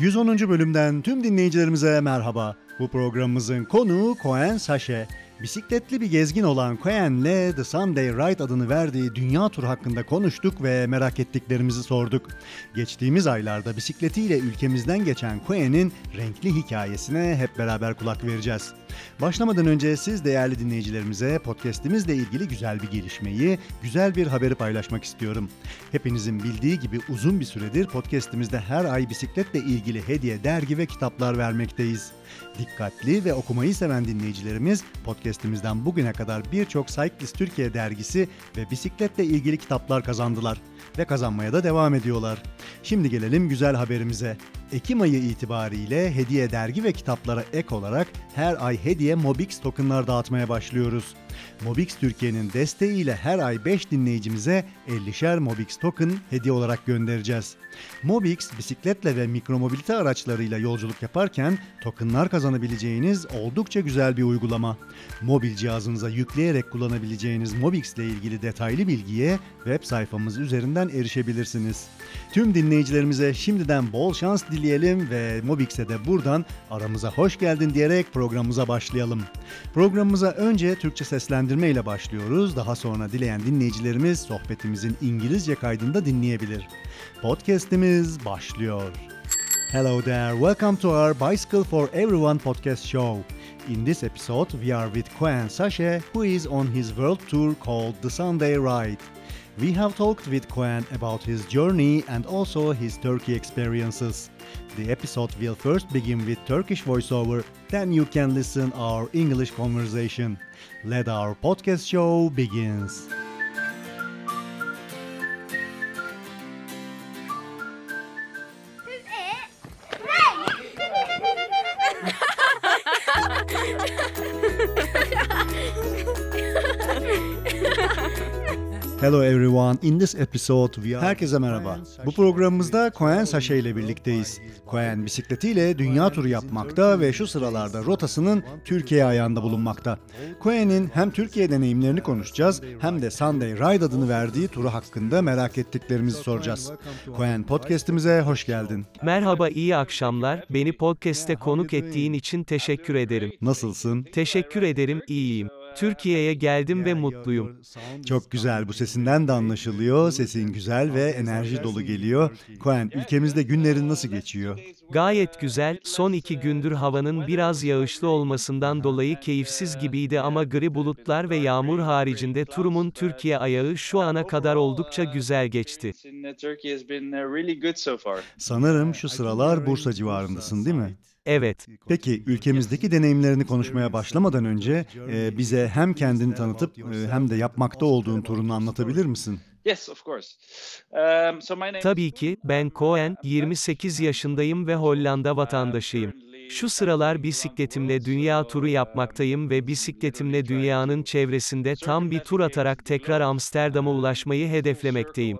110. bölümden tüm dinleyicilerimize merhaba. Bu programımızın konuğu Cohen Saşe. Bisikletli bir gezgin Olan Cohen'le The Sunday Ride adını verdiği dünya turu hakkında konuştuk ve merak ettiklerimizi sorduk. Geçtiğimiz aylarda bisikletiyle ülkemizden geçen Cohen'in renkli hikayesine hep beraber kulak vereceğiz. Başlamadan önce siz değerli dinleyicilerimize podcast'imizle ilgili güzel bir gelişmeyi, güzel bir haberi paylaşmak istiyorum. Hepinizin bildiği gibi uzun bir süredir podcast'imizde her ay bisikletle ilgili hediye, dergi ve kitaplar vermekteyiz. Dikkatli ve okumayı seven dinleyicilerimiz podcast'imizden bugüne kadar birçok Cyclist Türkiye dergisi ve bisikletle ilgili kitaplar kazandılar ve kazanmaya da devam ediyorlar. Şimdi gelelim güzel haberimize. Ekim ayı itibariyle hediye dergi ve kitaplara ek olarak her ay hediye Mobix tokenlar dağıtmaya başlıyoruz. Mobix Türkiye'nin desteğiyle her ay 5 dinleyicimize 50'şer Mobix token hediye olarak göndereceğiz. Mobix bisikletle ve mikromobilite araçlarıyla yolculuk yaparken tokenlar kazanabileceğiniz oldukça güzel bir uygulama. Mobil cihazınıza yükleyerek kullanabileceğiniz Mobix ile ilgili detaylı bilgiye web sayfamız üzerinden erişebilirsiniz. Tüm dinleyicilerimize şimdiden bol şans dileyelim ve Mobix'e de buradan aramıza hoş geldin diyerek programımıza başlayalım. Programımıza önce Türkçe seslendirme ile başlıyoruz. Daha sonra dileyen dinleyicilerimiz sohbetimizin İngilizce kaydında dinleyebilir. Podcast'imiz başlıyor. Hello there, welcome to our Bicycle for Everyone podcast show. In this episode, we are with Koen Sashe, who is on his world tour called The Sunday Ride. We have talked with Koen about his journey and also his Turkey experiences. The episode will first begin with Turkish voiceover, then you can listen our English conversation. Let our podcast show begins. Hello everyone. In this episode we are... Herkese merhaba. Bu programımızda Koen Saşe ile birlikteyiz. Koen bisikletiyle dünya turu yapmakta ve şu sıralarda rotasının Türkiye ayağında bulunmakta. Koen'in hem Türkiye deneyimlerini konuşacağız hem de Sunday Ride adını verdiği turu hakkında merak ettiklerimizi soracağız. Koen podcast'imize hoş geldin. Merhaba iyi akşamlar, beni podcast'te konuk ettiğin için teşekkür ederim. Nasılsın? Teşekkür ederim, iyiyim. Türkiye'ye geldim ve mutluyum. Çok güzel bu sesinden de anlaşılıyor. Sesin güzel ve enerji dolu geliyor. Koen ülkemizde günlerin nasıl geçiyor? Gayet güzel, son iki gündür havanın biraz yağışlı olmasından dolayı keyifsiz gibiydi ama gri bulutlar ve yağmur haricinde turumun Türkiye ayağı şu ana kadar oldukça güzel geçti. Sanırım şu sıralar Bursa civarındasın değil mi? Evet. Peki ülkemizdeki deneyimlerini konuşmaya başlamadan önce e, bize hem kendini tanıtıp e, hem de yapmakta olduğun turunu anlatabilir misin? Tabii ki, ben Cohen, 28 yaşındayım ve Hollanda vatandaşıyım. Şu sıralar bisikletimle dünya turu yapmaktayım ve bisikletimle dünyanın çevresinde tam bir tur atarak tekrar Amsterdam'a ulaşmayı hedeflemekteyim.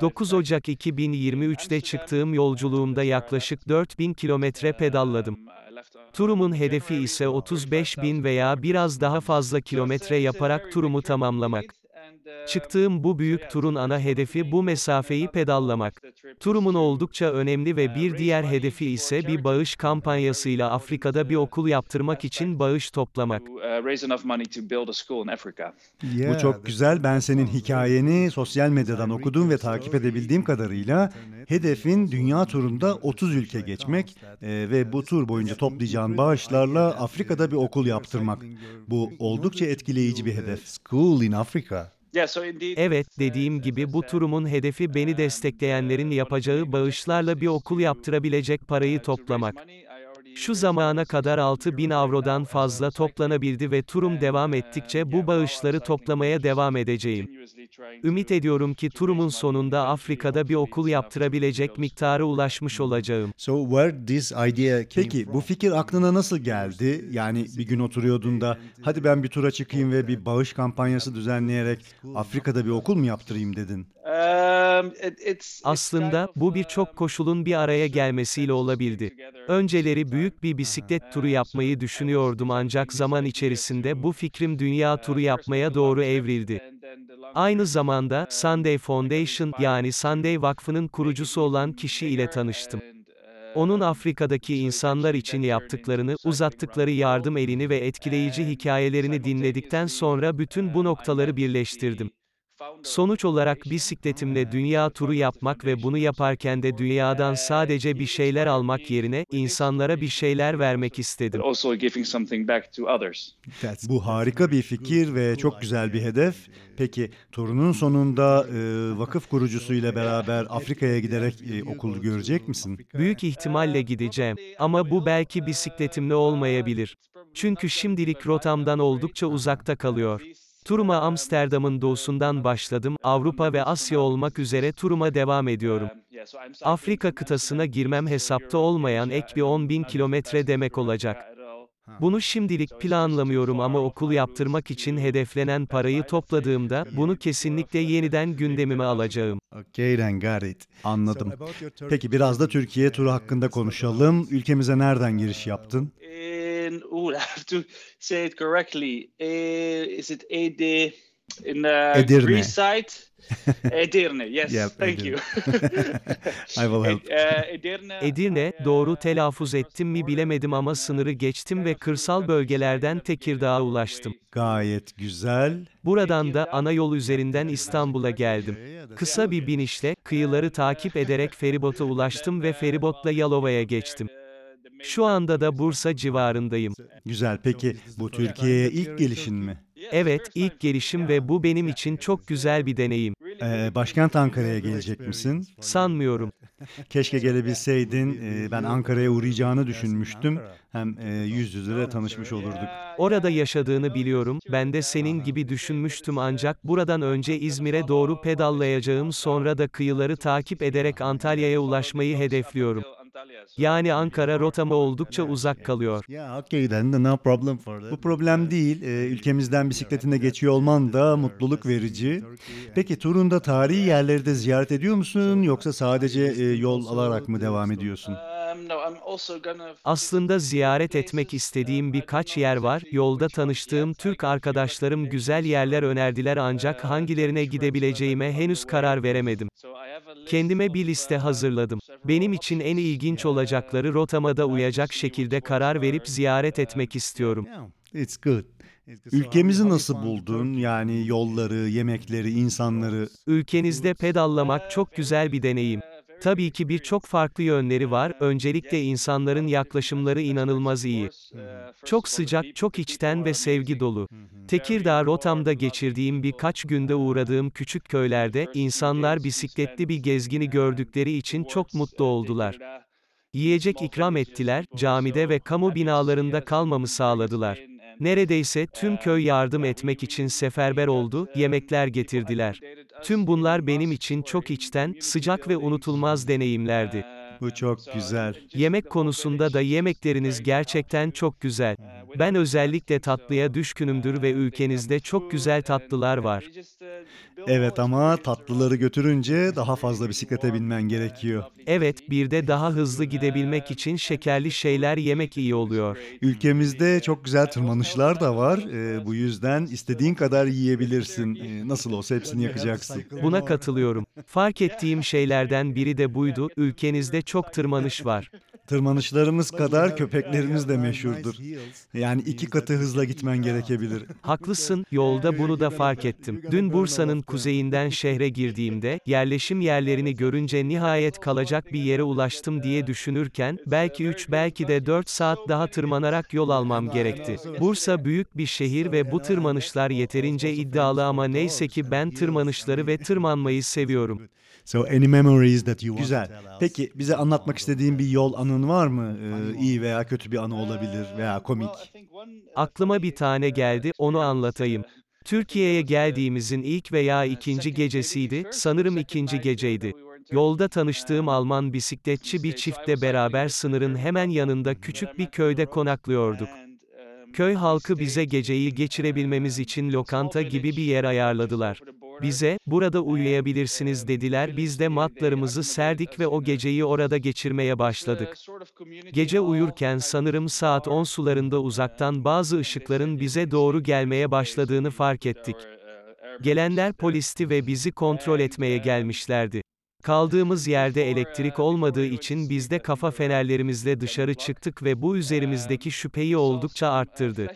9 Ocak 2023'te çıktığım yolculuğumda yaklaşık 4000 kilometre pedalladım. Turumun hedefi ise 35 bin veya biraz daha fazla kilometre yaparak turumu tamamlamak. Çıktığım bu büyük turun ana hedefi bu mesafeyi pedallamak. Turumun oldukça önemli ve bir diğer hedefi ise bir bağış kampanyasıyla Afrika'da bir okul yaptırmak için bağış toplamak. Bu çok güzel. Ben senin hikayeni sosyal medyadan okudum ve takip edebildiğim kadarıyla hedefin dünya turunda 30 ülke geçmek e, ve bu tur boyunca toplayacağın bağışlarla Afrika'da bir okul yaptırmak. Bu oldukça etkileyici bir hedef. School in Africa. Evet, dediğim gibi bu turumun hedefi beni destekleyenlerin yapacağı bağışlarla bir okul yaptırabilecek parayı toplamak. Şu zamana kadar 6 bin avrodan fazla toplanabildi ve turum devam ettikçe bu bağışları toplamaya devam edeceğim. Ümit ediyorum ki turumun sonunda Afrika'da bir okul yaptırabilecek miktara ulaşmış olacağım. So where this idea Peki bu fikir aklına nasıl geldi? Yani bir gün oturuyordun da hadi ben bir tura çıkayım ve bir bağış kampanyası düzenleyerek Afrika'da bir okul mu yaptırayım dedin? Aslında bu birçok koşulun bir araya gelmesiyle olabildi. Önceleri büyük bir bisiklet turu yapmayı düşünüyordum ancak zaman içerisinde bu fikrim dünya turu yapmaya doğru evrildi. Aynı zamanda Sunday Foundation yani Sunday Vakfı'nın kurucusu olan kişi ile tanıştım. Onun Afrika'daki insanlar için yaptıklarını, uzattıkları yardım elini ve etkileyici hikayelerini dinledikten sonra bütün bu noktaları birleştirdim. Sonuç olarak bisikletimle dünya turu yapmak ve bunu yaparken de dünyadan sadece bir şeyler almak yerine, insanlara bir şeyler vermek istedim. Bu harika bir fikir ve çok güzel bir hedef. Peki turunun sonunda e, vakıf kurucusuyla beraber Afrika'ya giderek e, okul görecek misin? Büyük ihtimalle gideceğim. Ama bu belki bisikletimle olmayabilir. Çünkü şimdilik rotamdan oldukça uzakta kalıyor. Turuma Amsterdam'ın doğusundan başladım, Avrupa ve Asya olmak üzere turuma devam ediyorum. Afrika kıtasına girmem hesapta olmayan ek bir 10 bin kilometre demek olacak. Bunu şimdilik planlamıyorum ama okul yaptırmak için hedeflenen parayı topladığımda, bunu kesinlikle yeniden gündemime alacağım. Okay then got it. Anladım. Peki biraz da Türkiye turu hakkında konuşalım. Ülkemize nereden giriş yaptın? In oh, I have to say it correctly. Eh, is it Ede in the Edirne. Greece side? Edirne. Yes, Yeah, thank you. I will help. Eh, Edirne. Edirne, doğru telaffuz ettim mi bilemedim ama sınırı geçtim ve kırsal bölgelerden Tekirdağ'a ulaştım. Gayet güzel. Buradan da ana yol üzerinden İstanbul'a geldim. Kısa bir binişle, kıyıları takip ederek feribota ulaştım ve feribotla Yalova'ya geçtim. Şu anda da Bursa civarındayım. Güzel. Peki bu Türkiye'ye ilk gelişin mi? Evet, ilk gelişim ve bu benim için çok güzel bir deneyim. Ee, başkent Ankara'ya gelecek misin? Sanmıyorum. Keşke gelebilseydin. Ee, ben Ankara'ya uğrayacağını düşünmüştüm. Hem e, yüz yüze de tanışmış olurduk. Orada yaşadığını biliyorum, ben de senin gibi düşünmüştüm ancak buradan önce İzmir'e doğru pedallayacağım sonra da kıyıları takip ederek Antalya'ya ulaşmayı hedefliyorum. Yani Ankara rotama oldukça uzak kalıyor. Bu problem değil. Ee, ülkemizden bisikletine geçiyor olman da mutluluk verici. Peki turunda tarihi yerleri de ziyaret ediyor musun yoksa sadece e, yol alarak mı devam ediyorsun? Um, Aslında ziyaret etmek istediğim birkaç yer var, yolda tanıştığım Türk arkadaşlarım güzel yerler önerdiler ancak hangilerine gidebileceğime henüz karar veremedim. Kendime bir of, liste uh, hazırladım. Benim için en ilginç olacakları rotama da uyacak şekilde karar verip ziyaret etmek istiyorum. Yeah, It's good. Ülkemizi nasıl buldun? Yani yolları, yemekleri, insanları. Ülkenizde pedallamak çok güzel bir deneyim. Tabii ki birçok farklı yönleri var, öncelikle insanların yaklaşımları inanılmaz iyi. Çok sıcak, çok içten ve sevgi dolu. Tekirdağ rotamda geçirdiğim birkaç günde uğradığım küçük köylerde, insanlar bisikletli bir gezgini gördükleri için çok mutlu oldular. Yiyecek ikram ettiler, camide ve kamu binalarında kalmamı sağladılar. Neredeyse tüm köy yardım etmek için seferber oldu, yemekler getirdiler. Tüm bunlar benim için çok içten, sıcak ve unutulmaz deneyimlerdi. Bu çok güzel. Yemek konusunda da yemekleriniz gerçekten çok güzel. Ben özellikle tatlıya düşkünümdür ve ülkenizde çok güzel tatlılar var. Evet ama tatlıları götürünce daha fazla bisiklete binmen gerekiyor. Evet, bir de daha hızlı gidebilmek için şekerli şeyler yemek iyi oluyor. Ülkemizde çok güzel tırmanışlar da var. Ee, bu yüzden istediğin kadar yiyebilirsin. Ee, nasıl olsa hepsini yakacaksın. Buna katılıyorum. Fark ettiğim şeylerden biri de buydu, ülkenizde çok tırmanış var. Tırmanışlarımız kadar köpeklerimiz de meşhurdur. Yani iki katı hızla gitmen gerekebilir. Haklısın, yolda bunu da fark ettim. Dün Bursa'nın kuzeyinden şehre girdiğimde, yerleşim yerlerini görünce nihayet kalacak bir yere ulaştım diye düşünürken, belki 3 belki de 4 saat daha tırmanarak yol almam gerekti. Bursa büyük bir şehir ve bu tırmanışlar yeterince iddialı ama neyse ki ben tırmanışları ve tırmanmayı seviyorum. So any memories that you Güzel. Peki bize anlatmak istediğin bir yol anın var mı? Ee, iyi veya kötü bir anı olabilir veya komik. Aklıma bir tane geldi, onu anlatayım. Türkiye'ye geldiğimizin ilk veya ikinci gecesiydi, sanırım ikinci geceydi. Yolda tanıştığım Alman bisikletçi bir çiftle beraber sınırın hemen yanında küçük bir köyde konaklıyorduk. Köy halkı bize geceyi geçirebilmemiz için lokanta gibi bir yer ayarladılar. Bize, burada uyuyabilirsiniz dediler biz de matlarımızı serdik ve o geceyi orada geçirmeye başladık. Gece uyurken sanırım saat 10 sularında uzaktan bazı ışıkların bize doğru gelmeye başladığını fark ettik. Gelenler polisti ve bizi kontrol etmeye gelmişlerdi. Kaldığımız yerde elektrik olmadığı için biz de kafa fenerlerimizle dışarı çıktık ve bu üzerimizdeki şüpheyi oldukça arttırdı.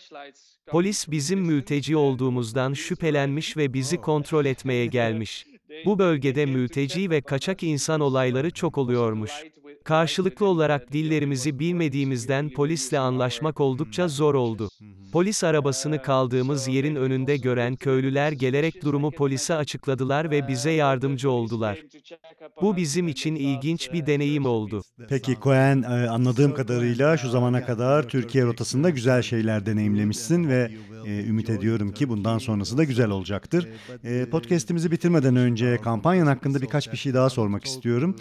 Polis bizim mülteci olduğumuzdan şüphelenmiş ve bizi kontrol etmeye gelmiş. Bu bölgede mülteci ve kaçak insan olayları çok oluyormuş. Karşılıklı olarak dillerimizi bilmediğimizden polisle anlaşmak oldukça zor oldu. Polis arabasını kaldığımız yerin önünde gören köylüler gelerek durumu polise açıkladılar ve bize yardımcı oldular. Bu bizim için ilginç bir deneyim oldu. Peki Cohen e, anladığım kadarıyla şu zamana kadar Türkiye rotasında güzel şeyler deneyimlemişsin ve e, ümit ediyorum ki bundan sonrası da güzel olacaktır. E, podcast'imizi bitirmeden önce kampanyan hakkında birkaç bir şey daha sormak istiyorum.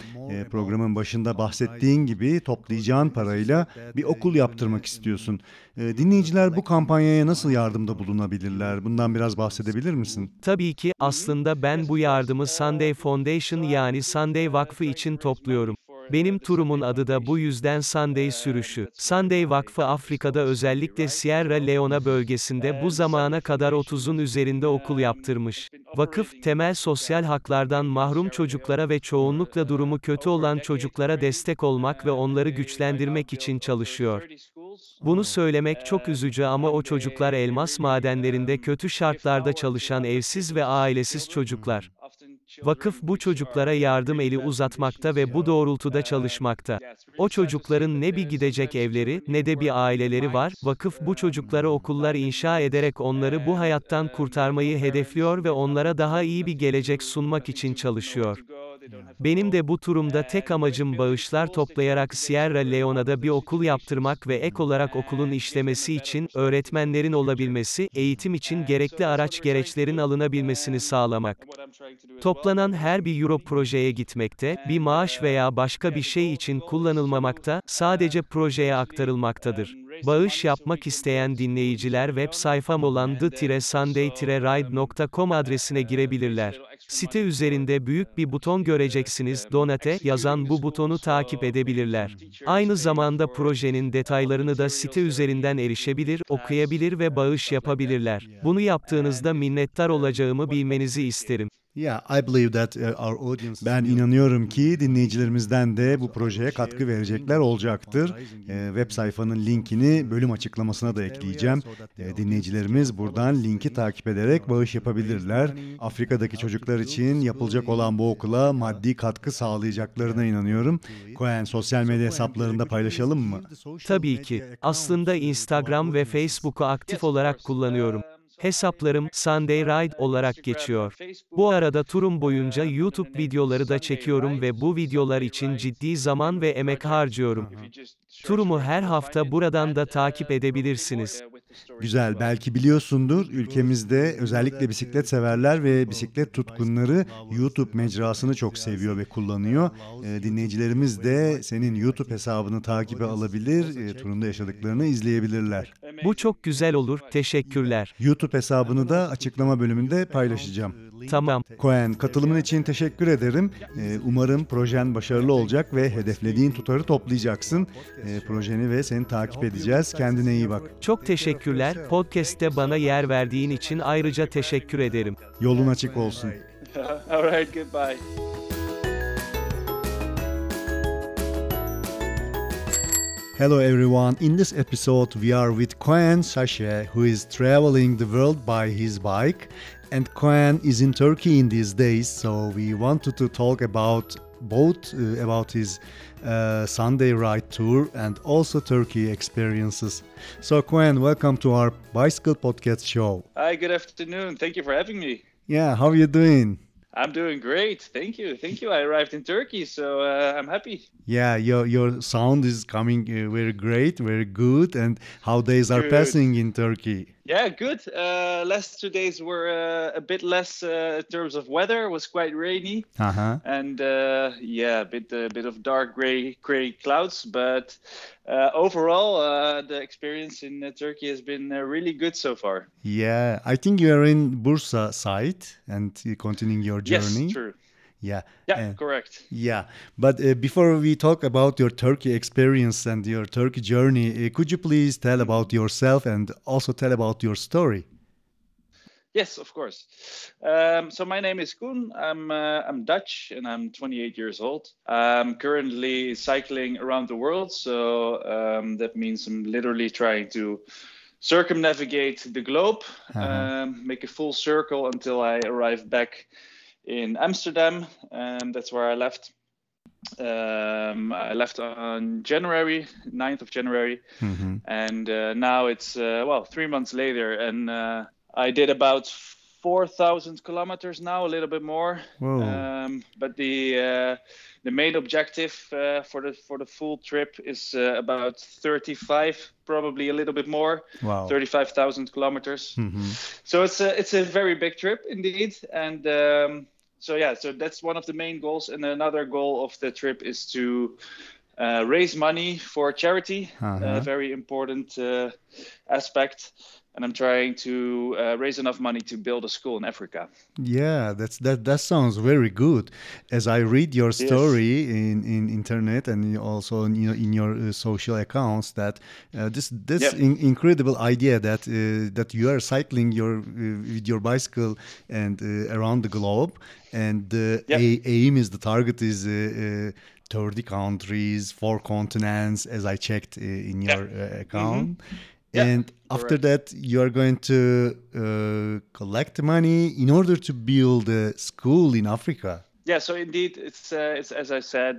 Programın başında bahsettiğin gibi toplayacağın parayla bir okul yaptırmak istiyorsun. E, dinleyiciler bu kampanyaya nasıl yardımda bulunabilirler? Bundan biraz bahsedebilir misin? Tabii ki, aslında ben bu yardımı Sunday Foundation yani Sunday Vakfı için topluyorum. Benim turumun adı da bu yüzden Sunday sürüşü. Sunday Vakfı Afrika'da özellikle Sierra Leone bölgesinde bu zamana kadar 30'un üzerinde okul yaptırmış. Vakıf, temel sosyal haklardan mahrum çocuklara ve çoğunlukla durumu kötü olan çocuklara destek olmak ve onları güçlendirmek için çalışıyor. Bunu söylemek çok üzücü ama o çocuklar elmas madenlerinde kötü şartlarda çalışan evsiz ve ailesiz çocuklar. Vakıf bu çocuklara yardım eli uzatmakta ve bu doğrultuda çalışmakta. O çocukların ne bir gidecek evleri, ne de bir aileleri var. Vakıf bu çocuklara okullar inşa ederek onları bu hayattan kurtarmayı hedefliyor ve onlara daha iyi bir gelecek sunmak için çalışıyor. Benim de bu turumda tek amacım bağışlar toplayarak Sierra Leone'da bir okul yaptırmak ve ek olarak okulun işlemesi için öğretmenlerin olabilmesi, eğitim için gerekli araç gereçlerin alınabilmesini sağlamak. Toplanan her bir euro projeye gitmekte, bir maaş veya başka bir şey için kullanılmamakta, sadece projeye aktarılmaktadır. Bağış yapmak isteyen dinleyiciler web sayfam olan the-sunday-ride.com adresine girebilirler. Site üzerinde büyük bir buton göreceksiniz, Donate yazan bu butonu takip edebilirler. Aynı zamanda projenin detaylarını da site üzerinden erişebilir, okuyabilir ve bağış yapabilirler. Bunu yaptığınızda minnettar olacağımı bilmenizi isterim. Yeah, I believe that uh, our audience Ben inanıyorum ki dinleyicilerimizden de bu projeye katkı verecekler olacaktır. Ee, web sayfanın linkini bölüm açıklamasına da ekleyeceğim. Ee, dinleyicilerimiz buradan linki takip ederek bağış yapabilirler. Afrika'daki çocuklar için yapılacak olan bu okula maddi katkı sağlayacaklarına inanıyorum. Cohen sosyal medya hesaplarında paylaşalım mı? Tabii ki. Aslında Instagram ve Facebook'u aktif olarak kullanıyorum. Hesaplarım Sunday Ride olarak geçiyor. Bu arada turum boyunca YouTube videoları da çekiyorum ve bu videolar için ciddi zaman ve emek harcıyorum. Turumu her hafta buradan da takip edebilirsiniz. Güzel, belki biliyorsundur ülkemizde özellikle bisiklet severler ve bisiklet tutkunları YouTube mecrasını çok seviyor ve kullanıyor. E, dinleyicilerimiz de senin YouTube hesabını takibe alabilir, e, turunda yaşadıklarını izleyebilirler. Bu çok güzel olur, teşekkürler. YouTube hesabını da açıklama bölümünde paylaşacağım. Tamam. Cohen, katılımın için teşekkür ederim. Ee, umarım projen başarılı olacak ve hedeflediğin tutarı toplayacaksın. Ee, projeni ve seni takip edeceğiz. Kendine iyi bak. Çok teşekkürler. Podcast'te bana yer verdiğin için ayrıca teşekkür ederim. Yolun açık olsun. All right, goodbye. Hello everyone. In this episode, we are with Koen Sachse, who is traveling the world by his bike. And Koen is in Turkey in these days, so we wanted to talk about both uh, about his uh, Sunday ride tour and also Turkey experiences. So, Koen, welcome to our bicycle podcast show. Hi, good afternoon. Thank you for having me. Yeah, how are you doing? I'm doing great. Thank you. Thank you. I arrived in Turkey, so uh, I'm happy. Yeah, your your sound is coming uh, very great, very good. And how days are Good. passing in Turkey? Yeah, good. Uh, last two days were uh, a bit less uh, in terms of weather. It was quite rainy, Uh huh. and uh, yeah, a bit a bit of dark gray gray clouds. But uh, overall, uh, the experience in uh, Turkey has been uh, really good so far. Yeah, I think you are in Bursa side and uh, continuing your journey. Yes, true. Yeah. Yeah, correct. Yeah, but uh, before we talk about your Turkey experience and your Turkey journey, uh, could you please tell about yourself and also tell about your story? Yes, of course. Um, so my name is Koen. I'm uh, I'm Dutch and I'm 28 years old. I'm currently cycling around the world, so um, that means I'm literally trying to circumnavigate the globe, Uh-huh. um, make a full circle until I arrive back in Amsterdam. Um, that's where I left. Um, I left on January 9th of January Mhm. and uh, now it's uh, well three months later and uh, i did about 4000 kilometers now a little bit more. Um, but the uh, the main objective uh, for the for the full trip is uh, about 35 probably a little bit more. Wow. 35000 kilometers. Mhm. so it's a it's a very big trip indeed. And um, so yeah so that's one of the main goals. And another goal of the trip is to uh, raise money for charity. Uh-huh. a very important uh, aspect and i'm trying to uh, raise enough money to build a school in africa Yeah, that's that. That sounds very good. As I read your story in, in internet and also in, you know, in your uh, social accounts, that uh, this this Yep. in, incredible idea that uh, that you are cycling your uh, with your bicycle and uh, around the globe, and the Yep. a- aim is the target is. Uh, uh, 30 countries, four continents, as I checked in your account. Yeah, and after that, you are going to uh, collect money in order to build a school in Africa. yeah so indeed it's uh, it's as i said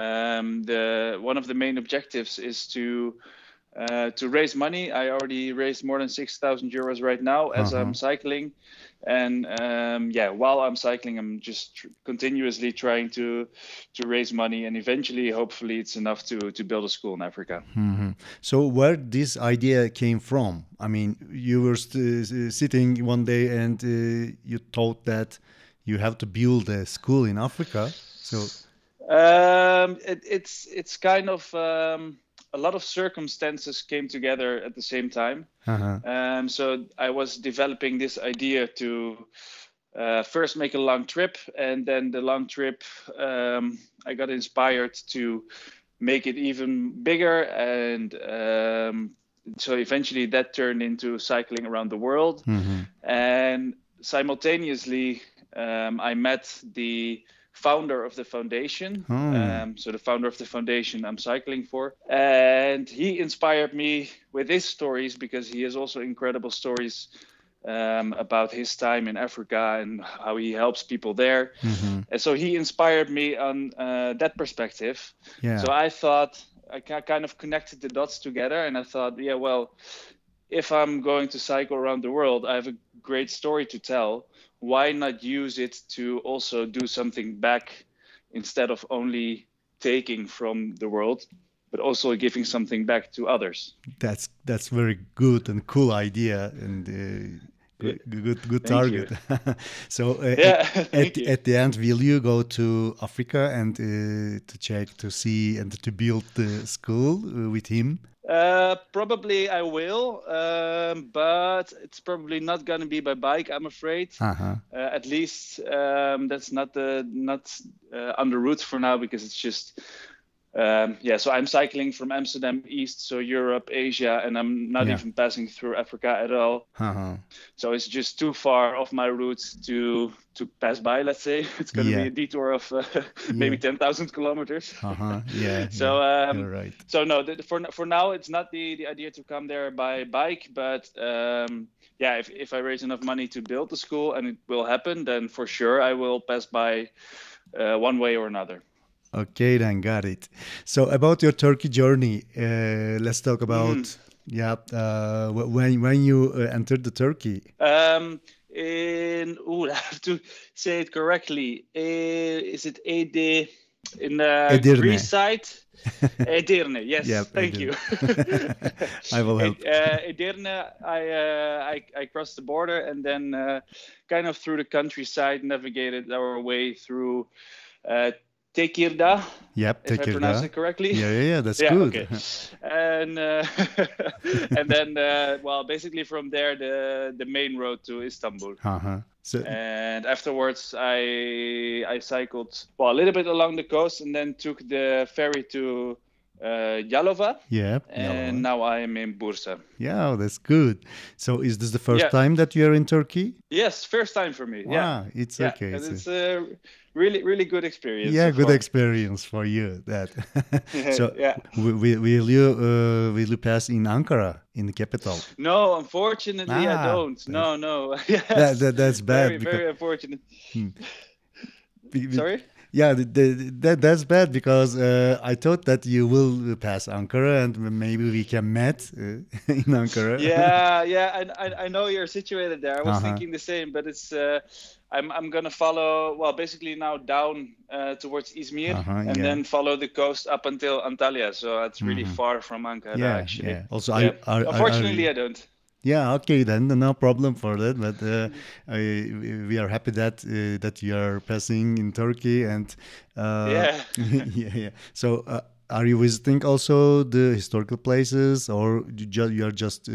um, the one of the main objectives is to uh, to raise money i already raised more than 6000 euros right now as Uh-huh. i'm cycling and um, yeah while i'm cycling i'm just tr- continuously trying to to raise money and eventually hopefully it's enough to to build a school in africa Mhm. So, where this idea came from? I mean, you were st- sitting one day and uh, you thought that you have to build a school in Africa. So, Um, it, it's it's kind of um, a lot of circumstances came together at the same time. uh-huh. Um, so I was developing this idea to uh, first make a long trip, and then the long trip, um, I got inspired to make it even bigger, and um, so eventually that turned into cycling around the world. Mhm. And simultaneously, um, I met the founder of the foundation. Oh. Um, so the founder of the foundation I'm cycling for, and he inspired me with his stories because he has also incredible stories um, about his time in Africa and how he helps people there. Mhm. And so he inspired me on uh, that perspective. Yeah. So I thought I kind of connected the dots together, and I thought, yeah, well, if I'm going to cycle around the world, I have a great story to tell. Why not use it to also do something back instead of only taking from the world, but also giving something back to others? that's that's very good and cool idea and uh, good good, good target. so uh, Yeah, at, at, at the end, will you go to Africa and uh, to check to see and to build the school uh, with him? Uh, probably I will, um, but it's probably not going to be by bike. I'm afraid. Uh-huh. uh, at least um, that's not the not uh, on the route for now because it's just um, yeah so i'm cycling from amsterdam east so europe asia and i'm not Yeah. even passing through africa at all Uh-huh. so it's just too far off my route to to pass by let's say it's going to Yeah. be a detour of uh, maybe 10,000 kilometers Uh-huh. Yeah. so yeah, um, right. so no the, for for now it's not the the idea to come there by bike but um yeah if, if i raise enough money to build the school and it will happen then for sure i will pass by uh, one way or another Okay, then got it. So about your Turkey journey, uh, let's talk about Mm-hmm. yeah uh, when when you uh, entered the Turkey. um in oh i have to say it correctly uh, is it ed in uh, Edirne. greece side edirne yes Yeah, thank Edirne. you I will help. uh, Edirne, I, uh, I I crossed the border and then uh, kind of through the countryside navigated our way through uh, Tekirdağ, Yep, if I pronounce it. it correctly. Yeah, yeah, yeah. That's Yeah, good. okay. and uh, and then uh, well, basically from there the the main road to Istanbul. uh-huh. So And afterwards, I I cycled well a little bit along the coast, and then took the ferry to uh, Yalova, Yeah. and now I am in Bursa. Yeah, that's good. So, is this the first Yeah. time that you are in Turkey? Yes, first time for me. Yeah, it's yeah, okay. and it's a really, really good experience. yeah, good far. experience for you. That. so, yeah. wi- wi- will you uh, will you pass in Ankara in the capital? No, unfortunately, Ah, I don't. No, no. yes. That, that that's bad. very, because, very unfortunate. be- Sorry. Yeah, the, the, that that's bad because uh, I thought that you will pass Ankara and maybe we can meet uh, in Ankara. yeah, yeah, I, I, I know you're situated there. I was Uh-huh. thinking the same, but it's uh, I'm I'm gonna follow well, basically now down uh, towards Izmir Uh-huh, and yeah. then follow the coast up until Antalya. So it's really Mhm. far from Ankara yeah, actually. yeah. Also, Yeah. I, are- Unfortunately, are, I don't. Yeah, okay, then no problem for that. But uh, I, we are happy that uh, that you are passing in Turkey and uh, Yeah. yeah, yeah. So. Uh, are you visiting also the historical places, or you, you are just uh,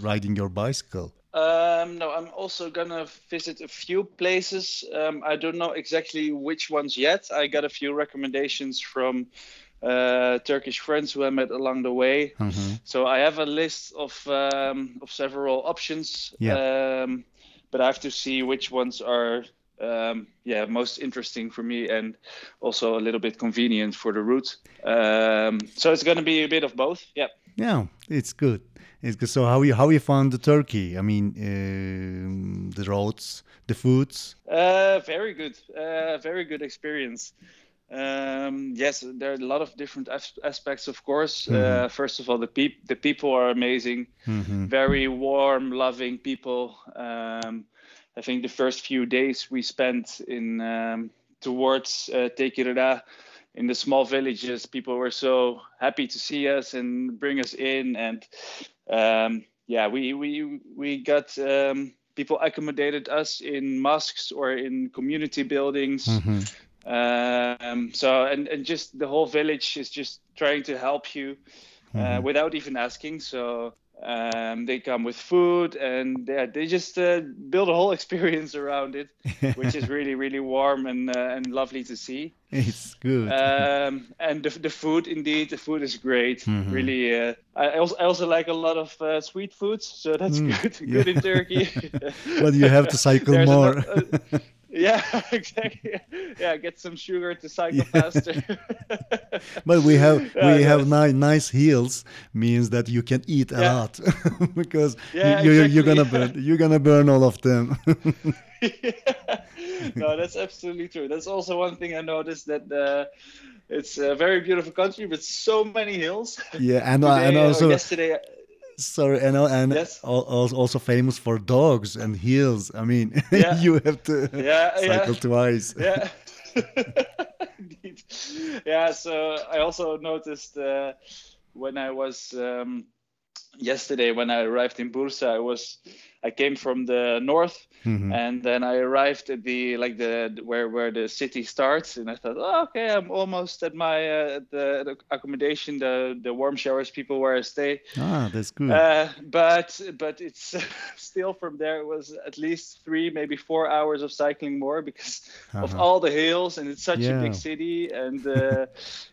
riding your bicycle? Um, no, I'm also gonna visit a few places. Um, I don't know exactly which ones yet. I got a few recommendations from uh, Turkish friends who I met along the way. Mhm. So I have a list of um, of several options. Um, but I have to see which ones are um, yeah most interesting for me and also a little bit convenient for the route. Um, so it's gonna be a bit of both. Yeah. Yeah, it's good. It's good. So how you how you found the Turkey? I mean, um, the roads, the foods. Uh, very good. Uh, very good experience. Um, yes, there are a lot of different as- aspects, of course. Uh, first of all, the peop- the people are amazing, Mhm. very warm, loving people. Um, I think the first few days we spent in um, towards uh, in the small villages, people were so happy to see us and bring us in, and um, yeah, we we we got um, people accommodated us in mosques or in community buildings. Mhm. Um, so and and just the whole village is just trying to help you uh, without even asking. So um, they come with food and yeah, they just uh, build a whole experience around it, which is really really warm and uh, and lovely to see. It's good. Um, and the, the food, indeed, the food is great. Mhm. Really, uh, I also I also like a lot of uh, sweet foods, so that's Mm, good. yeah. Good in Turkey. but you have to cycle more. uh, yeah, exactly. Yeah, get some sugar to cycle Yeah. faster. but we have Yeah, we have yes. ni- nice heels means that you can eat a Yeah. lot because you, exactly. gonna burn you're gonna burn all of them. no, that's absolutely true. That's also one thing I noticed that uh, it's a very beautiful country, but so many hills. yeah, and Today and also yesterday, sorry, and and Yes. al- al- also famous for dogs and heels. I mean, Yeah. you have to Yeah, yeah. cycle twice. yeah. Indeed. Yeah, so I also noticed uh, when I was um, yesterday when I arrived in Bursa, I was I came from the north Mhm. and then I arrived at the like the where where the city starts and I thought, oh, okay, I'm almost at my uh, the, the accommodation, the the warm showers people where I stay. Ah, that's good. Uh, but but it's still from there it was at least three maybe four hours of cycling more because of Uh-huh. all the hills and it's such a big city and uh,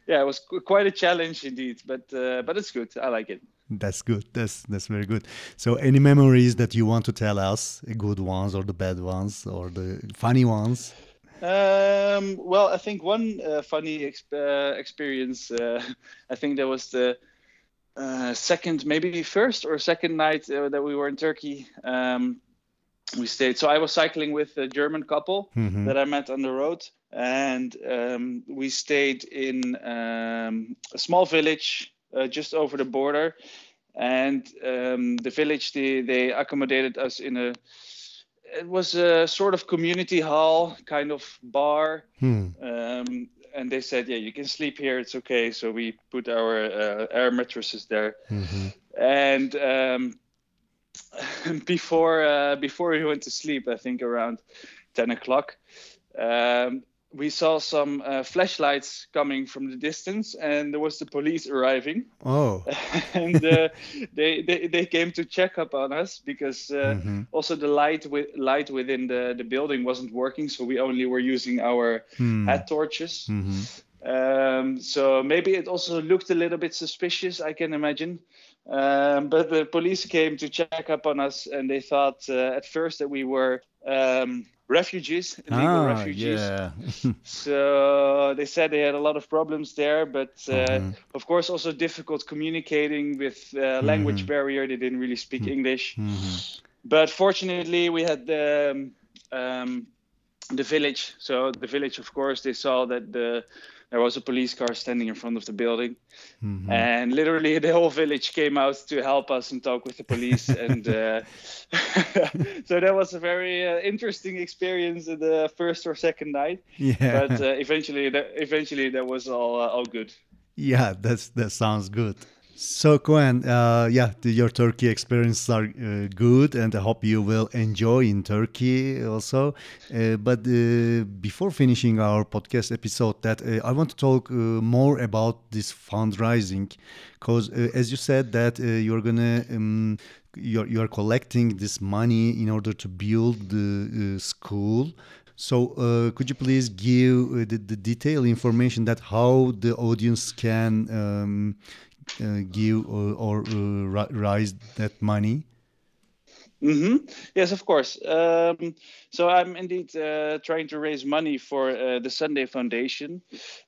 yeah it was qu- quite a challenge indeed but uh, but it's good I like it. That's good. That's that's very good. So, any memories that you want to tell us, good ones or the bad ones or the funny ones? Um, well, I think one uh, funny uh, experience. Uh, I think that was the uh, second, maybe first or second night uh, that we were in Turkey. Um, we stayed. So I was cycling with a German couple Mhm. that I met on the road, and um, we stayed in um, a small village uh, just over the border. And um, the village, they, they accommodated us in a. It was a sort of community hall, kind of bar, Hmm. um, and they said, "Yeah, you can sleep here. It's okay." So we put our uh, air mattresses there, Mhm. and um, before uh, before we went to sleep, I think around ten o'clock, um, we saw some uh, flashlights coming from the distance, and there was the police arriving, Oh. and uh, they, they they came to check up on us because uh, Mhm. also the light with light within the the building wasn't working, so we only were using our Hmm. head torches. Mhm. Um, so maybe it also looked a little bit suspicious, I can imagine. Um, but the police came to check up on us, and they thought uh, at first that we were um, refugees, illegal ah, refugees. yeah. So they said they had a lot of problems there, but uh, Mhm. of course also difficult communicating with uh, language Mhm. barrier. They didn't really speak English. Mhm. But fortunately, we had the um, um, the village. So the village, of course, they saw that the there was a police car standing in front of the building, Mhm. and literally the whole village came out to help us and talk with the police. and uh, so that was a very uh, interesting experience the first or second night. yeah. But uh, eventually, that, eventually that was all uh, all good. Yeah, that's that sounds good. So Koen, uh, yeah, the, your Turkey experiences are uh, good, and I hope you will enjoy in Turkey also. Uh, but uh, before finishing our podcast episode, that uh, I want to talk uh, more about this fundraising, because as you said that you're gonna um, you're you're collecting this money in order to build the school. So, uh, could you please give the, the detailed information that how the audience can um, give or, or uh, raise that money? Mm-hmm. Yes, of course. Um, so I'm indeed uh, trying to raise money for uh, the Sunday Foundation.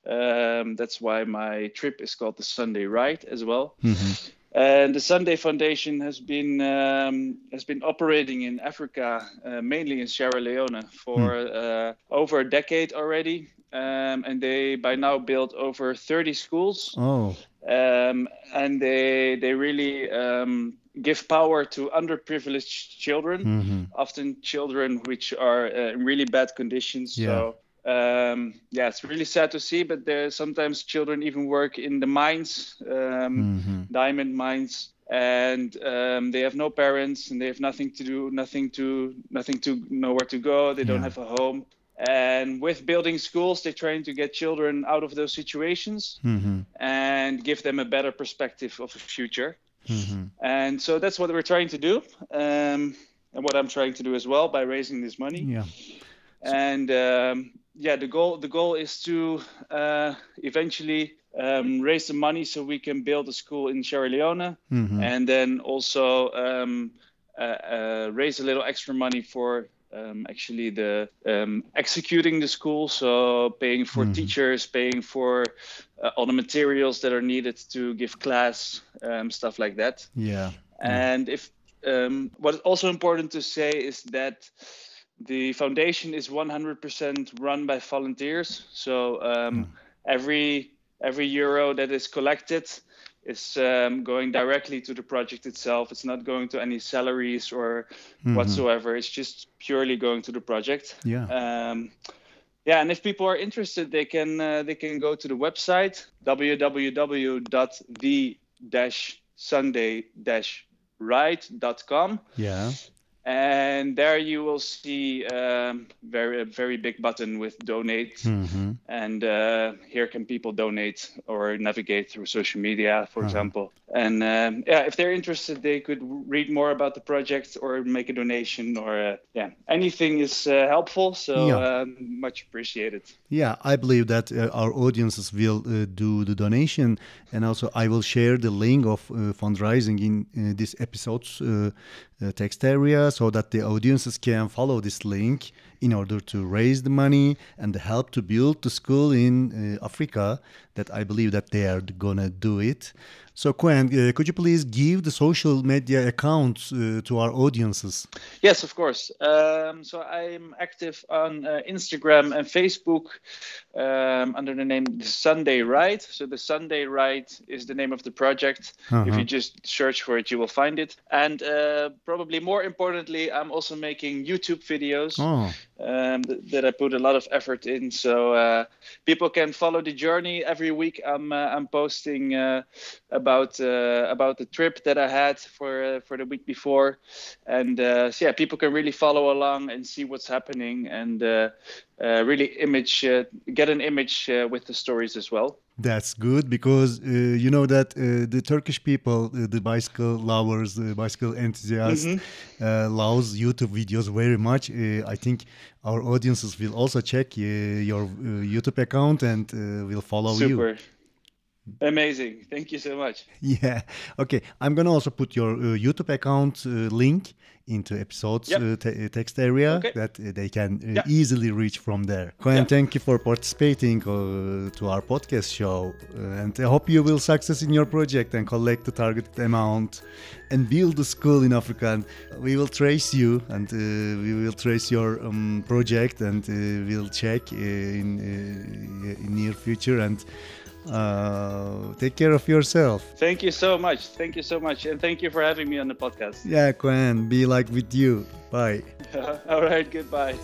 Um, that's why my trip is called the Sunday Ride as well. Mhm. And the Sunday Foundation has been um, has been operating in Africa, uh, mainly in Sierra Leone, for uh, over a decade already. Um, and they by now built over 30 schools Oh, um, and they they really um, give power to underprivileged children, Mhm. often children which are uh, in really bad conditions. Yeah. So um, yeah, it's really sad to see, but there sometimes children even work in the mines, um, Mhm. diamond mines. And um, they have no parents, and they have nothing to do, nothing to, nothing to know where to go. They don't have a home. And with building schools, they're trying to get children out of those situations Mhm. and give them a better perspective of the future. Mhm. And so that's what we're trying to do, um, and what I'm trying to do as well by raising this money. yeah, And um, yeah, the goal the goal is to uh, eventually um, raise the money so we can build a school in Sierra Leone, Mhm. and then also um, uh, uh, raise a little extra money for. Um, actually, the um, executing the school, so paying for Mhm. teachers, paying for uh, all the materials that are needed to give class, um, stuff like that. yeah, And if um, what is also important to say is that the foundation is 100% run by volunteers. So um, every every euro that is collected is um, going directly to the project itself. It's not going to any salaries or Mhm. whatsoever. It's just purely going to the project. yeah. Um, yeah, and if people are interested, they can uh, they can go to the website www.the-sunday-ride.com, Yeah. And there you will see um, very a very big button with donate, Mhm. and uh, here can people donate or navigate through social media, for Uh-huh. example. And um, yeah, if they're interested, they could read more about the project or make a donation, or uh, yeah, anything is uh, helpful. So Yeah. um, much appreciated. Yeah, I believe that uh, our audiences will uh, do the donation, and also I will share the link of uh, fundraising in uh, this episode's uh, text area, so that the audiences can follow this link in order to raise the money and help to build the school in uh, Africa. That I believe that they are gonna do it. So, Koen, uh, could you please give the social media accounts uh, to our audiences? Yes, of course. Um, so I'm active on uh, Instagram and Facebook um, under the name The Sunday Ride. So the Sunday Ride is the name of the project. If Uh-huh. you just search for it, you will find it. And uh, probably more importantly, I'm also making YouTube videos Oh, um, th- that I put a lot of effort in. So uh, people can follow the journey every week. I'm uh, I'm posting uh, about uh, about the trip that I had for uh, for the week before, and uh, so yeah, people can really follow along and see what's happening. And really image get an image with the stories as well. That's good because uh, you know that uh, the Turkish people, uh, the bicycle lovers, the bicycle enthusiasts, uh, loves YouTube videos very much. Uh, I think our audiences will also check uh, your uh, YouTube account and uh, will follow you. Super. Amazing. Thank you so much. Yeah. Okay. I'm gonna also put your uh, YouTube account uh, link into episodes Yep. uh, te- text area Okay. that uh, they can uh, easily reach from there. Yeah. thank you for participating uh, to our podcast show, uh, and I hope you will success in your project and collect the targeted amount and build a school in Africa. And we will trace you and uh, we will trace your um, project and uh, we'll check uh, in uh, in near future and. Uh, take care of yourself. Thank you so much. Thank you so much. And thank you for having me on the podcast. Yeah, Koen, be like with you. Bye. All right. Goodbye.